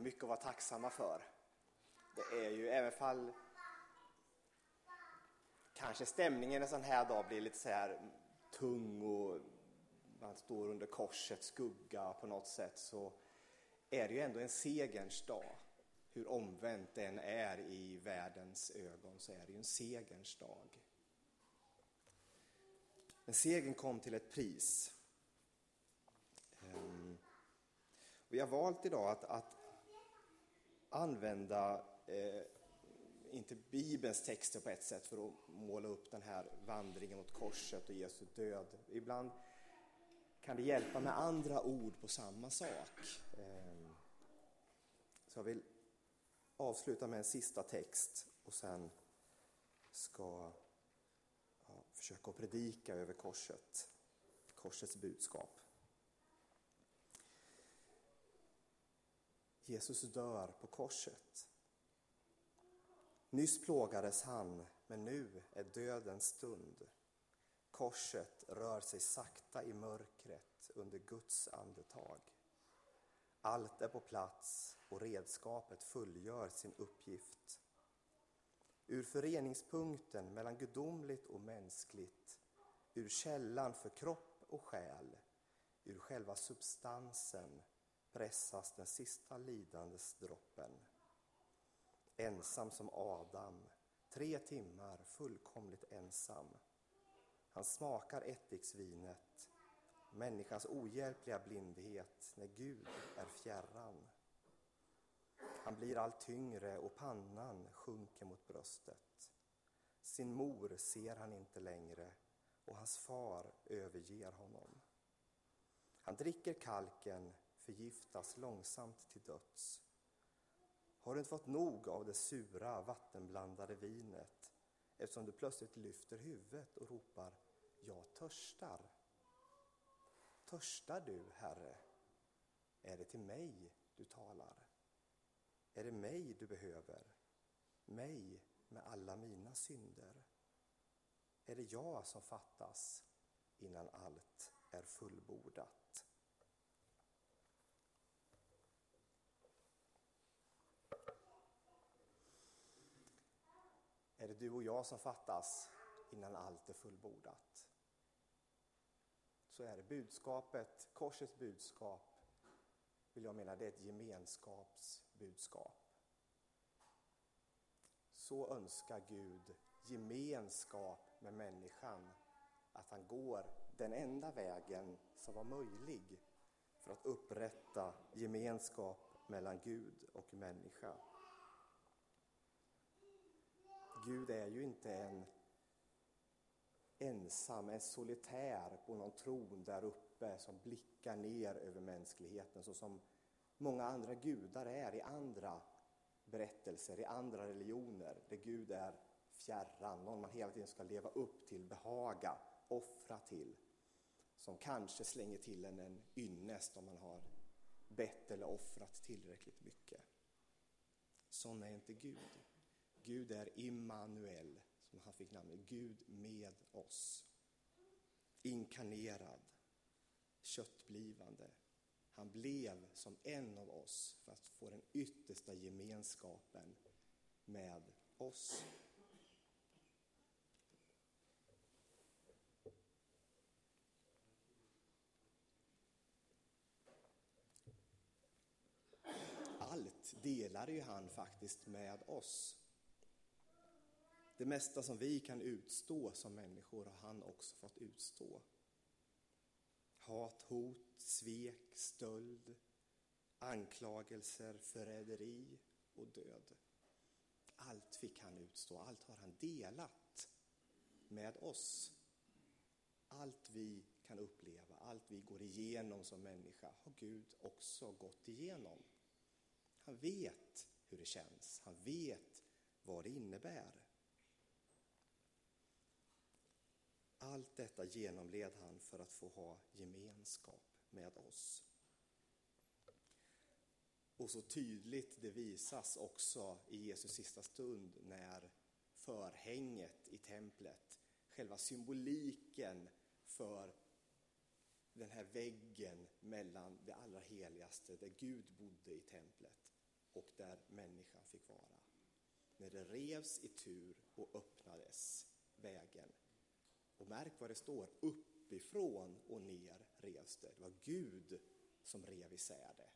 har mycket att vara tacksamma för. Det är ju, även fall kanske stämningen en sån här dag blir lite så här tung och man står under korsets skugga på något sätt så är det ju ändå en segerns dag. Hur omvänt den är i världens ögon så är det ju en segerns dag. Men segern kom till ett pris. Ehm, Vi har valt idag att, att använda, eh, inte Bibelns texter på ett sätt för att måla upp den här vandringen mot korset och Jesu död. Ibland kan det hjälpa med andra ord på samma sak. Eh, så jag vill avsluta med en sista text och sen ska ja, försöka predika över korset, korsets budskap. Jesus dör på korset. Nyss plågades han, men nu är dödens stund. Korset rör sig sakta i mörkret under Guds andetag. Allt är på plats och redskapet fullgör sin uppgift. Ur föreningspunkten mellan gudomligt och mänskligt, ur källan för kropp och själ, ur själva substansen pressas den sista lidandes droppen. Ensam som Adam, tre timmar fullkomligt ensam. Han smakar ättiksvinet, människans ohjälpliga blindhet när Gud är fjärran. Han blir allt tyngre och pannan sjunker mot bröstet. Sin mor ser han inte längre och hans far överger honom. Han dricker kalken förgiftas långsamt till döds. Har du inte fått nog av det sura vattenblandade vinet eftersom du plötsligt lyfter huvudet och ropar Jag törstar. Törstar du, Herre? Är det till mig du talar? Är det mig du behöver? Mig med alla mina synder? Är det jag som fattas innan allt är fullbordat? Det du och jag som fattas innan allt är fullbordat. Så är det. Budskapet, korsets budskap, vill jag mena, det är ett gemenskapsbudskap. Så önskar Gud gemenskap med människan, att han går den enda vägen som var möjlig för att upprätta gemenskap mellan Gud och människa. Gud är ju inte en ensam, en solitär på någon tron där uppe som blickar ner över mänskligheten så som många andra gudar är i andra berättelser, i andra religioner där Gud är fjärran, någon man hela tiden ska leva upp till, behaga, offra till. Som kanske slänger till en en ynnest om man har bett eller offrat tillräckligt mycket. Sån är inte Gud. Gud är Immanuel, som han fick namnet, Gud med oss. Inkarnerad, köttblivande. Han blev som en av oss för att få den yttersta gemenskapen med oss. Allt delade ju han faktiskt med oss. Det mesta som vi kan utstå som människor har han också fått utstå. Hat, hot, svek, stöld, anklagelser, förräderi och död. Allt fick han utstå, allt har han delat med oss. Allt vi kan uppleva, allt vi går igenom som människa har Gud också gått igenom. Han vet hur det känns, han vet vad det innebär. Allt detta genomled han för att få ha gemenskap med oss. Och så tydligt det visas också i Jesus sista stund när förhänget i templet, själva symboliken för den här väggen mellan det allra heligaste, där Gud bodde i templet, och där människan fick vara. när det revs i tur och öppnades vägen. Och märk vad det står, uppifrån och ner revs det. Det var Gud som rev isär det.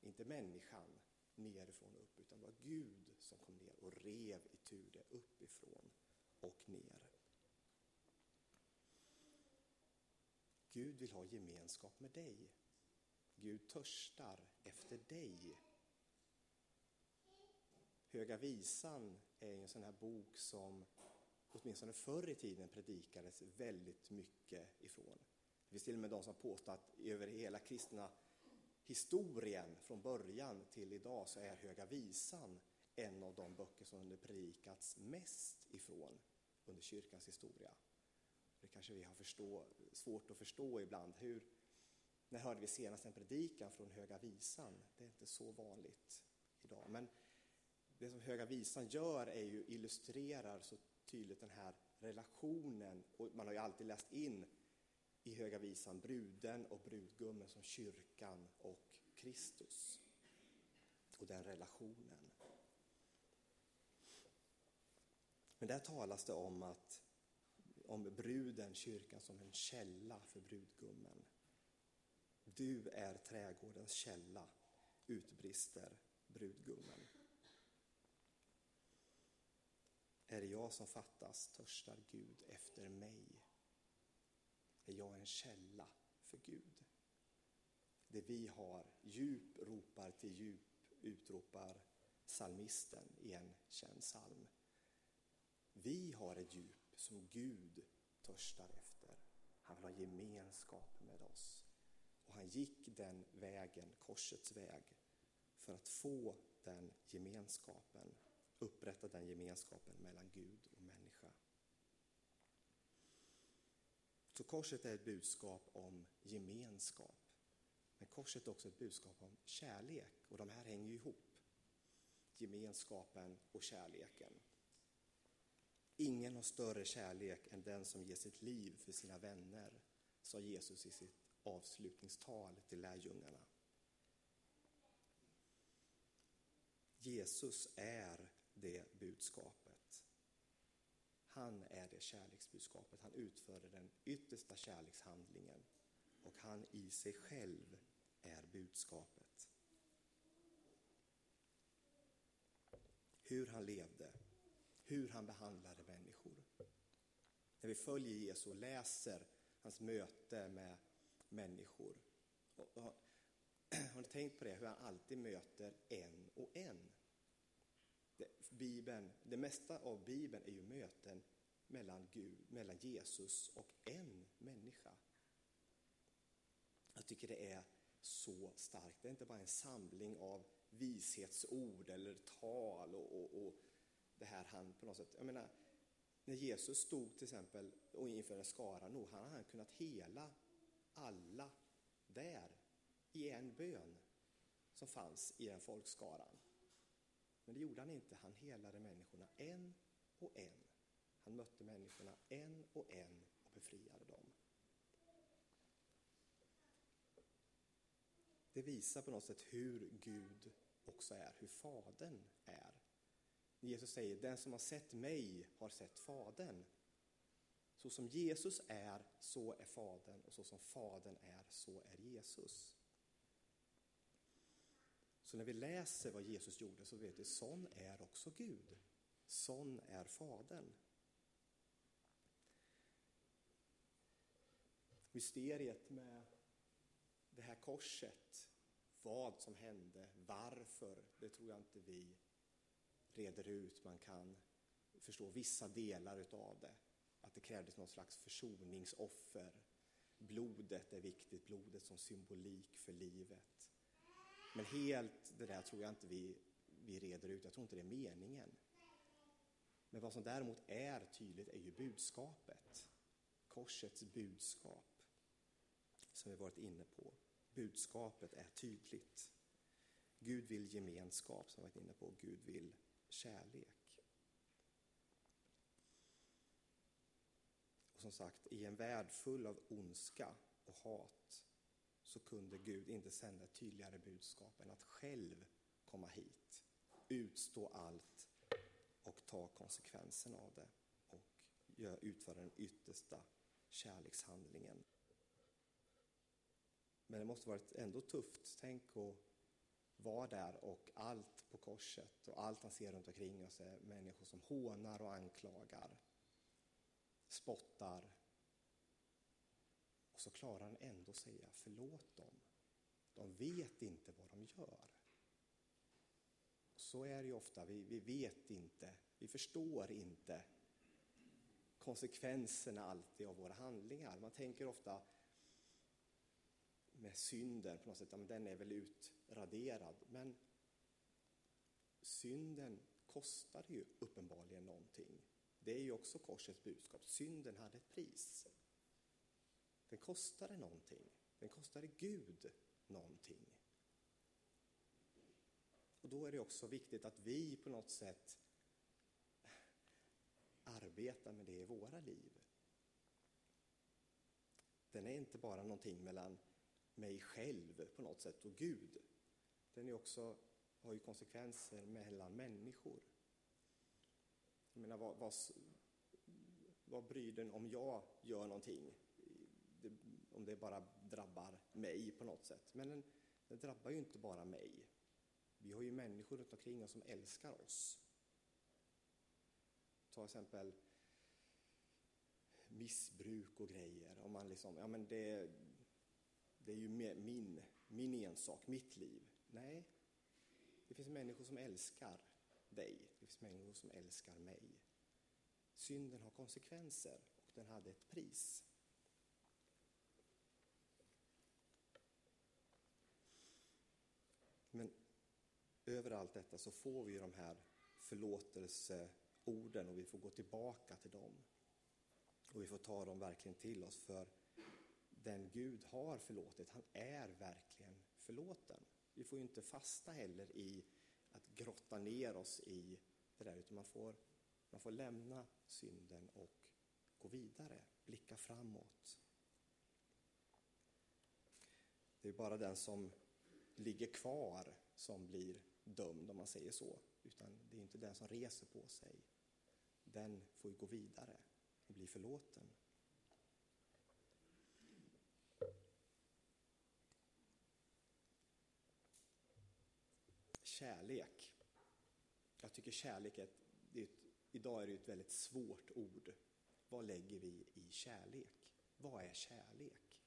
Inte människan nerifrån och upp, utan det var Gud som kom ner och rev i det uppifrån och ner. Gud vill ha gemenskap med dig. Gud törstar efter dig. Höga visan är en sån här bok som åtminstone förr i tiden predikades väldigt mycket ifrån. Det finns till och med de som påstår att över hela kristna historien från början till idag så är Höga visan en av de böcker som det predikats mest ifrån under kyrkans historia. Det kanske vi har förstå, svårt att förstå ibland. Hur, när hörde vi senast en predikan från Höga visan? Det är inte så vanligt idag. Men det som Höga visan gör är ju illustrerar så tydligt den här relationen. Och man har ju alltid läst in i Höga visan bruden och brudgummen som kyrkan och Kristus. Och den relationen. Men där talas det om att om bruden, kyrkan, som en källa för brudgummen. Du är trädgårdens källa, utbrister brudgummen. Är det jag som fattas törstar Gud efter mig. Är jag en källa för Gud? Det vi har, djup ropar till djup, utropar salmisten i en känd psalm. Vi har ett djup som Gud törstar efter. Han vill ha gemenskap med oss. Och han gick den vägen, korsets väg, för att få den gemenskapen, upprätta den gemenskapen mellan Gud och människa. Så korset är ett budskap om gemenskap. Men korset är också ett budskap om kärlek och de här hänger ju ihop. Gemenskapen och kärleken. Ingen har större kärlek än den som ger sitt liv för sina vänner, sa Jesus i sitt avslutningstal till lärjungarna. Jesus är det budskapet. Han är det kärleksbudskapet. Han utförde den yttersta kärlekshandlingen och han i sig själv är budskapet. Hur han levde, hur han behandlade människor. När vi följer Jesus och läser hans möte med människor. Och, och, har ni tänkt på det, hur han alltid möter en och en? Det, Bibeln, det mesta av Bibeln är ju möten mellan, Gud, mellan Jesus och en människa. Jag tycker det är så starkt. Det är inte bara en samling av vishetsord eller tal och, och, och det här han på något sätt, jag menar, när Jesus stod till exempel och inför en skara, nog hade han kunnat hela alla där i en bön som fanns i den folkskaran. Men det gjorde han inte. Han helade människorna en och en. Han mötte människorna en och en och befriade dem. Det visar på något sätt hur Gud också är, hur Fadern är. Jesus säger, den som har sett mig har sett Fadern. Så som Jesus är, så är Fadern och så som Fadern är, så är Jesus. Så när vi läser vad Jesus gjorde så vet vi, sån är också Gud. Sån är Fadern. Mysteriet med det här korset, vad som hände, varför, det tror jag inte vi reder ut. Man kan förstå vissa delar utav det. Att det krävdes någon slags försoningsoffer. Blodet är viktigt, blodet som symbolik för livet. Men helt det där tror jag inte vi, vi reder ut, jag tror inte det är meningen. Men vad som däremot är tydligt är ju budskapet. Korsets budskap, som vi varit inne på. Budskapet är tydligt. Gud vill gemenskap, som vi varit inne på. Gud vill kärlek. Och som sagt, i en värld full av ondska och hat så kunde Gud inte sända ett tydligare budskap än att själv komma hit, utstå allt och ta konsekvensen av det och utföra den yttersta kärlekshandlingen. Men det måste varit ändå tufft. Tänk att vara där och allt på korset och allt han ser runt omkring oss är människor som hånar och anklagar, spottar. Och så klarar han ändå säga förlåt dem. De vet inte vad de gör. Så är det ju ofta, vi, vi vet inte, vi förstår inte konsekvenserna alltid av våra handlingar. Man tänker ofta med synden på något sätt, ja, men den är väl utraderad. Men synden kostade ju uppenbarligen någonting. Det är ju också korsets budskap. Synden hade ett pris. Den kostade någonting. Den kostade Gud någonting. Och då är det också viktigt att vi på något sätt arbetar med det i våra liv. Den är inte bara någonting mellan mig själv på något sätt och Gud. Den är också, har ju konsekvenser mellan människor. Jag menar, vad, vad, vad bryr den om jag gör någonting? Om det bara drabbar mig på något sätt. Men den, den drabbar ju inte bara mig. Vi har ju människor runt omkring oss som älskar oss. Ta exempel missbruk och grejer. Om man liksom, ja men det, det är ju min, min ensak, mitt liv. Nej, det finns människor som älskar dig. Det finns människor som älskar mig. Synden har konsekvenser och den hade ett pris. Men över allt detta så får vi de här förlåtelseorden och vi får gå tillbaka till dem. Och vi får ta dem verkligen till oss för den Gud har förlåtit, han är verkligen förlåten. Vi får ju inte fasta heller i att grotta ner oss i det där, utan man får, man får lämna synden och gå vidare, blicka framåt. Det är bara den som ligger kvar som blir dömd, om man säger så. Utan det är inte den som reser på sig. Den får ju gå vidare och bli förlåten. Kärlek. Jag tycker kärlek är, ett, är ett, idag är det ett väldigt svårt ord. Vad lägger vi i kärlek? Vad är kärlek?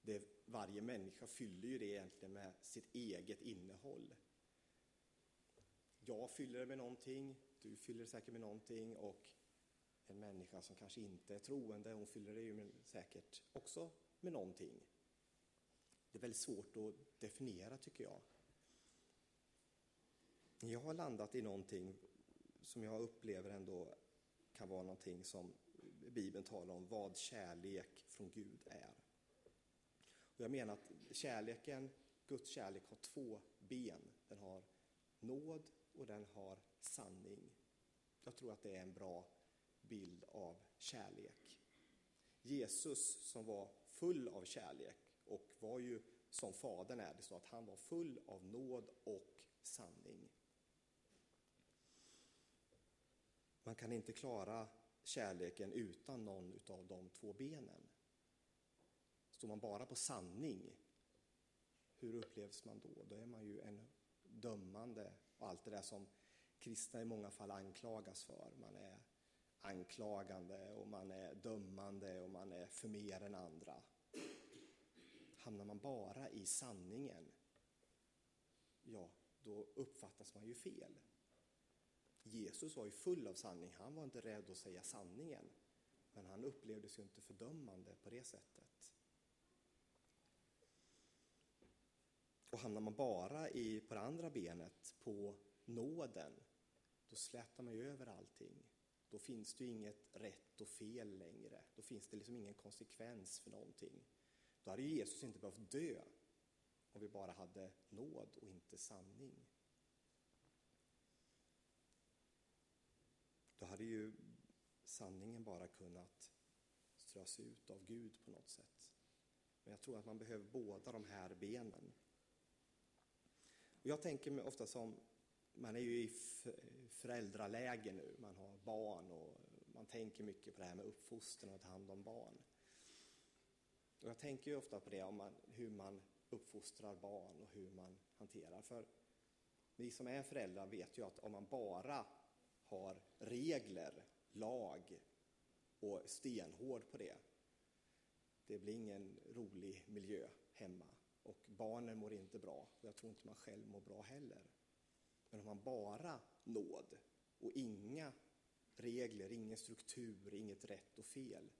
Det, varje människa fyller ju det egentligen med sitt eget innehåll. Jag fyller det med någonting, du fyller det säkert med någonting och en människa som kanske inte är troende, hon fyller det ju säkert också med någonting. Det är väldigt svårt att definiera tycker jag. Jag har landat i någonting som jag upplever ändå kan vara någonting som Bibeln talar om, vad kärlek från Gud är. Jag menar att kärleken, Guds kärlek har två ben. Den har nåd och den har sanning. Jag tror att det är en bra bild av kärlek. Jesus som var full av kärlek och var ju som Fadern är, det så att han var full av nåd och sanning. Man kan inte klara kärleken utan någon av de två benen. Står man bara på sanning, hur upplevs man då? Då är man ju en dömande och allt det där som kristna i många fall anklagas för. Man är anklagande och man är dömande och man är för mer än andra. Hamnar man bara i sanningen, ja, då uppfattas man ju fel. Jesus var ju full av sanning, han var inte rädd att säga sanningen. Men han upplevdes ju inte fördömande på det sättet. Och hamnar man bara i, på det andra benet, på nåden, då slätar man ju över allting. Då finns det ju inget rätt och fel längre. Då finns det liksom ingen konsekvens för någonting. Då hade ju Jesus inte behövt dö om vi bara hade nåd och inte sanning. Då hade ju sanningen bara kunnat strös ut av Gud på något sätt. Men jag tror att man behöver båda de här benen. Och jag tänker mig ofta som, man är ju i föräldraläge nu, man har barn och man tänker mycket på det här med uppfostran och att ta hand om barn. Och jag tänker ju ofta på det, om man, hur man uppfostrar barn och hur man hanterar. För vi som är föräldrar vet ju att om man bara har regler, lag och stenhård på det, det blir ingen rolig miljö hemma och barnen mår inte bra och jag tror inte man själv mår bra heller. Men om man bara nåd och inga regler, ingen struktur, inget rätt och fel,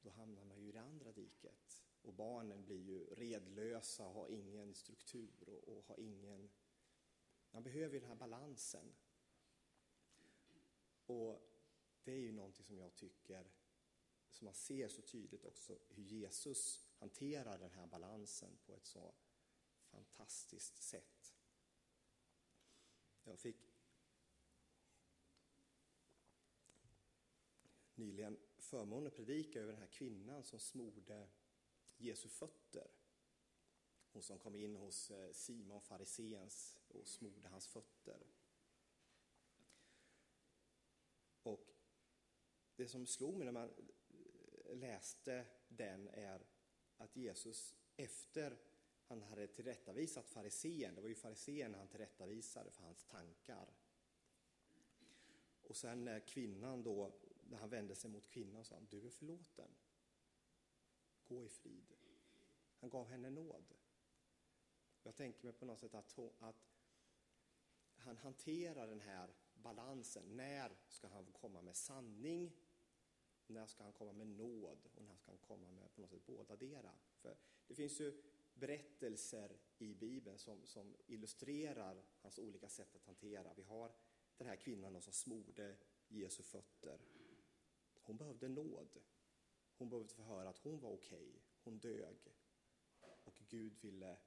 då hamnar man ju i det andra diket. Och barnen blir ju redlösa, har ingen struktur och, och har ingen... Man behöver ju den här balansen. Och det är ju någonting som jag tycker, som man ser så tydligt också, hur Jesus hanterar den här balansen på ett så fantastiskt sätt. Jag fick nyligen förmånen att predika över den här kvinnan som smorde Jesu fötter. Hon som kom in hos eh, Simon fariseens och smorde hans fötter. Och det som slog mig när man eh, läste den är att Jesus efter han hade tillrättavisat farisén, det var ju farisén han tillrättavisade för hans tankar. Och sen när kvinnan då, när han vände sig mot kvinnan sa han, du är förlåten. Gå i frid. Han gav henne nåd. Jag tänker mig på något sätt att, att han hanterar den här balansen. När ska han komma med sanning? När ska han komma med nåd? Och när ska han komma med på något sätt bådadera? För det finns ju berättelser i Bibeln som, som illustrerar hans olika sätt att hantera. Vi har den här kvinnan som smorde Jesu fötter. Hon behövde nåd. Hon behövde få höra att hon var okej, okay. hon dög. Och Gud ville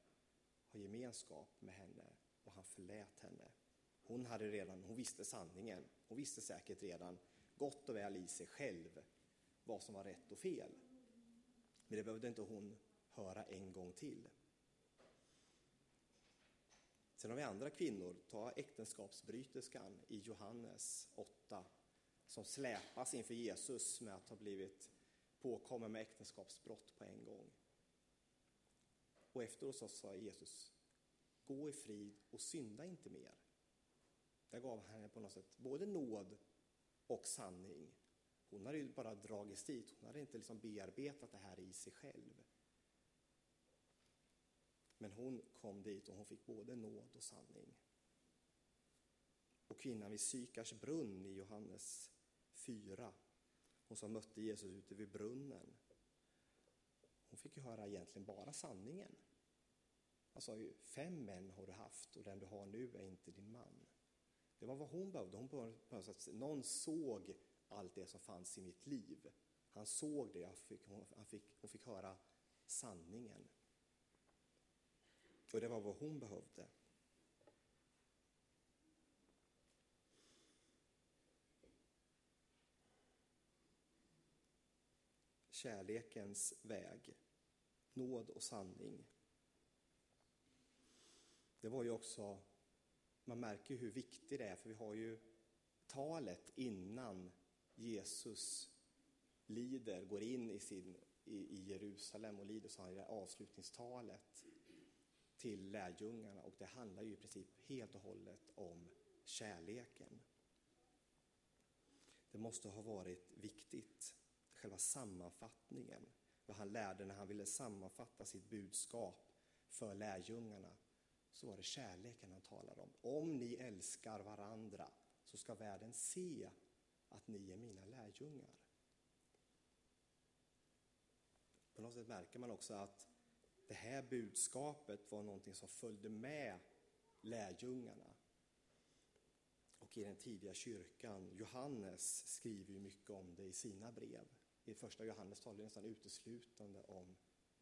ha gemenskap med henne och han förlät henne. Hon, hade redan, hon visste sanningen. Hon visste säkert redan gott och väl i sig själv vad som var rätt och fel. Men det behövde inte hon höra en gång till. Sen har vi andra kvinnor. Ta äktenskapsbryterskan i Johannes 8 som släpas inför Jesus med att ha blivit påkommen med äktenskapsbrott på en gång. Och efteråt så sa Jesus, gå i frid och synda inte mer. Där gav han henne på något sätt både nåd och sanning. Hon hade ju bara dragits dit, hon hade inte liksom bearbetat det här i sig själv. Men hon kom dit och hon fick både nåd och sanning. Och kvinnan vid Sykars brunn i Johannes 4, hon som mötte Jesus ute vid brunnen, hon fick ju höra egentligen bara sanningen. Han sa ju, fem män har du haft och den du har nu är inte din man. Det var vad hon behövde. Hon behövde att någon såg allt det som fanns i mitt liv. Han såg det, fick, hon, fick, hon fick höra sanningen. Och det var vad hon behövde. Kärlekens väg, nåd och sanning. Det var ju också, man märker hur viktigt det är, för vi har ju talet innan Jesus lider, går in i, sin, i, i Jerusalem och lider, så har han det avslutningstalet till lärjungarna och det handlar ju i princip helt och hållet om kärleken. Det måste ha varit viktigt, själva sammanfattningen, vad han lärde när han ville sammanfatta sitt budskap för lärjungarna, så var det kärleken han talade om. Om ni älskar varandra så ska världen se att ni är mina lärjungar. På något sätt märker man också att det här budskapet var någonting som följde med lärjungarna. Och i den tidiga kyrkan, Johannes skriver ju mycket om det i sina brev. I första Johannes talar det nästan uteslutande om,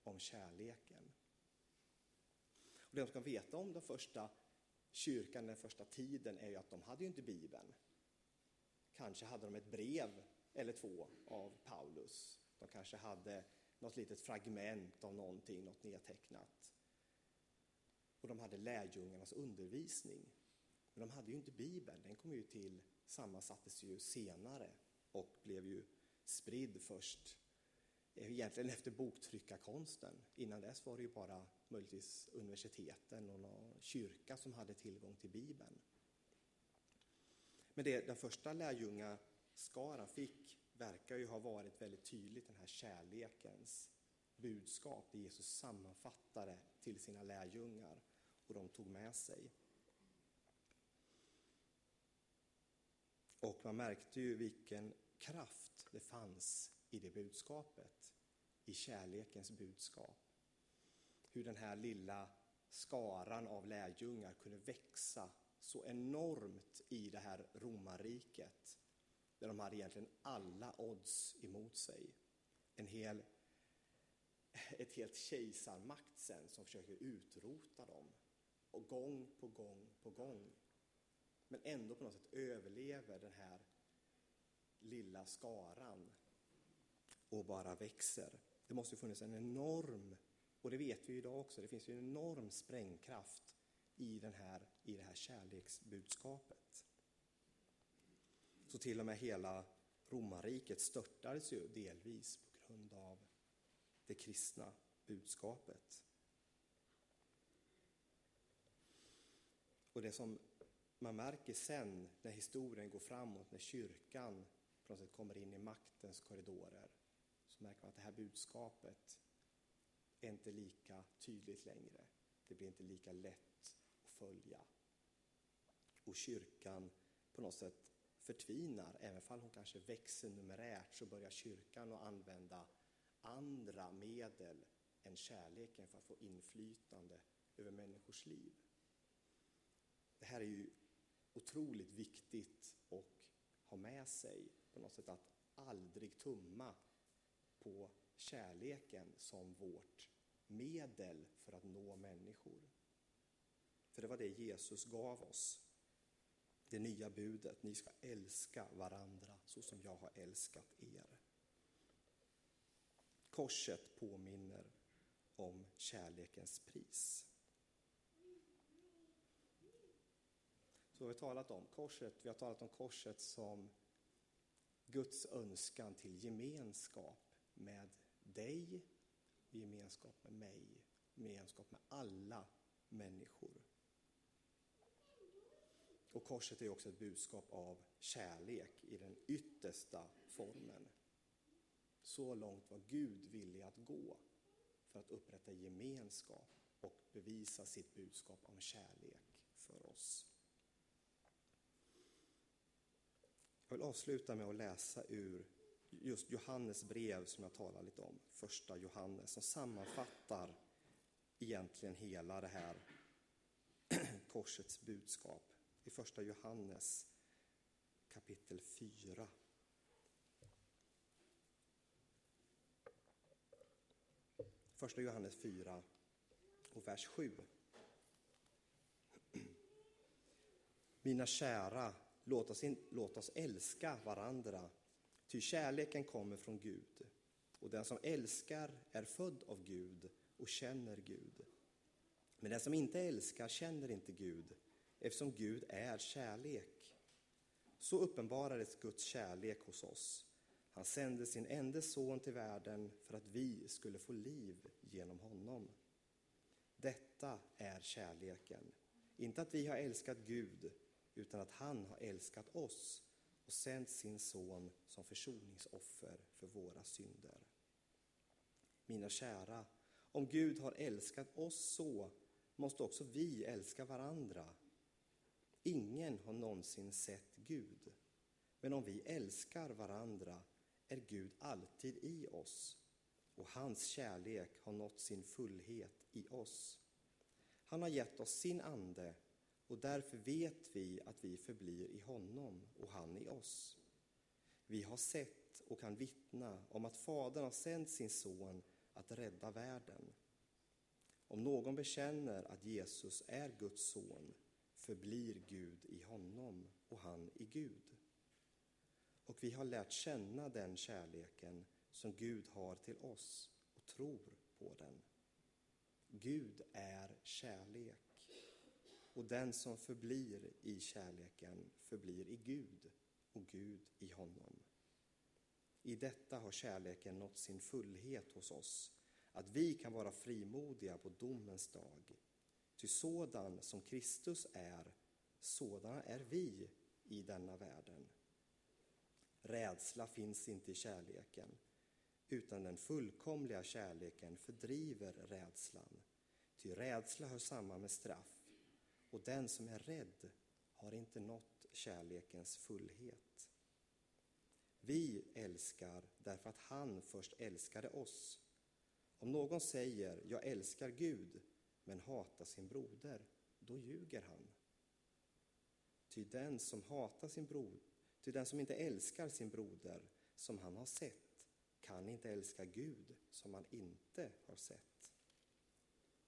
om kärleken. Och det de ska veta om den första kyrkan, den första tiden, är ju att de hade ju inte Bibeln. Kanske hade de ett brev eller två av Paulus. De kanske hade något litet fragment av någonting, något nedtecknat. Och de hade lärjungarnas undervisning. Men de hade ju inte Bibeln, den kom ju till, sammansattes ju senare och blev ju spridd först Eh, egentligen efter boktryckarkonsten. Innan dess var det ju bara möjligtvis universiteten och någon kyrka som hade tillgång till Bibeln. Men det den första lärjungaskaran fick verkar ju ha varit väldigt tydligt den här kärlekens budskap, det Jesus sammanfattade till sina lärjungar och de tog med sig. Och man märkte ju vilken kraft det fanns i det budskapet, i kärlekens budskap. Hur den här lilla skaran av lärjungar kunde växa så enormt i det här romarriket, där de hade egentligen alla odds emot sig. En hel, ett helt kejsarmakt sen som försöker utrota dem. Och gång på gång på gång men ändå på något sätt överlever den här lilla skaran och bara växer. Det måste ju funnits en enorm, och det vet vi idag också, det finns ju en enorm sprängkraft i, den här, i det här kärleksbudskapet. Så till och med hela romarriket störtades ju delvis på grund av det kristna budskapet. Och det som man märker sen när historien går framåt, när kyrkan på något sätt kommer in i maktens korridorer, så märker man att det här budskapet är inte lika tydligt längre. Det blir inte lika lätt att följa. Och kyrkan på något sätt förtvinar, även om hon kanske växer numerärt så börjar kyrkan att använda andra medel än kärleken för att få inflytande över människors liv. Det här är ju otroligt viktigt att ha med sig på något sätt att aldrig tumma på kärleken som vårt medel för att nå människor. För det var det Jesus gav oss. Det nya budet, ni ska älska varandra så som jag har älskat er. Korset påminner om kärlekens pris. Så har vi talat om korset. Vi har talat om korset som Guds önskan till gemenskap med dig, gemenskap med mig, gemenskap med alla människor. Och korset är också ett budskap av kärlek i den yttersta formen. Så långt var Gud villig att gå för att upprätta gemenskap och bevisa sitt budskap om kärlek för oss. Jag vill avsluta med att läsa ur just Johannes brev som jag talade lite om, första Johannes, som sammanfattar egentligen hela det här korsets budskap. I första Johannes kapitel 4. Första Johannes 4 och vers 7. Mina kära Låt oss, in, låt oss älska varandra, ty kärleken kommer från Gud. Och den som älskar är född av Gud och känner Gud. Men den som inte älskar känner inte Gud, eftersom Gud är kärlek. Så uppenbarades Guds kärlek hos oss. Han sände sin enda son till världen för att vi skulle få liv genom honom. Detta är kärleken, inte att vi har älskat Gud, utan att han har älskat oss och sänt sin son som försoningsoffer för våra synder. Mina kära, om Gud har älskat oss så måste också vi älska varandra. Ingen har någonsin sett Gud, men om vi älskar varandra är Gud alltid i oss och hans kärlek har nått sin fullhet i oss. Han har gett oss sin ande och därför vet vi att vi förblir i honom och han i oss. Vi har sett och kan vittna om att Fadern har sänt sin son att rädda världen. Om någon bekänner att Jesus är Guds son förblir Gud i honom och han i Gud. Och vi har lärt känna den kärleken som Gud har till oss och tror på den. Gud är kärlek. Och den som förblir i kärleken förblir i Gud och Gud i honom. I detta har kärleken nått sin fullhet hos oss, att vi kan vara frimodiga på domens dag. Ty sådan som Kristus är, sådana är vi i denna världen. Rädsla finns inte i kärleken, utan den fullkomliga kärleken fördriver rädslan. Ty rädsla hör samman med straff, och den som är rädd har inte nått kärlekens fullhet. Vi älskar därför att han först älskade oss. Om någon säger jag älskar Gud men hatar sin broder, då ljuger han. Ty den som hatar sin broder, ty den som inte älskar sin broder som han har sett kan inte älska Gud som han inte har sett.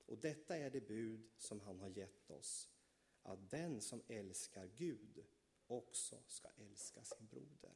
Och detta är det bud som han har gett oss, att den som älskar Gud också ska älska sin broder.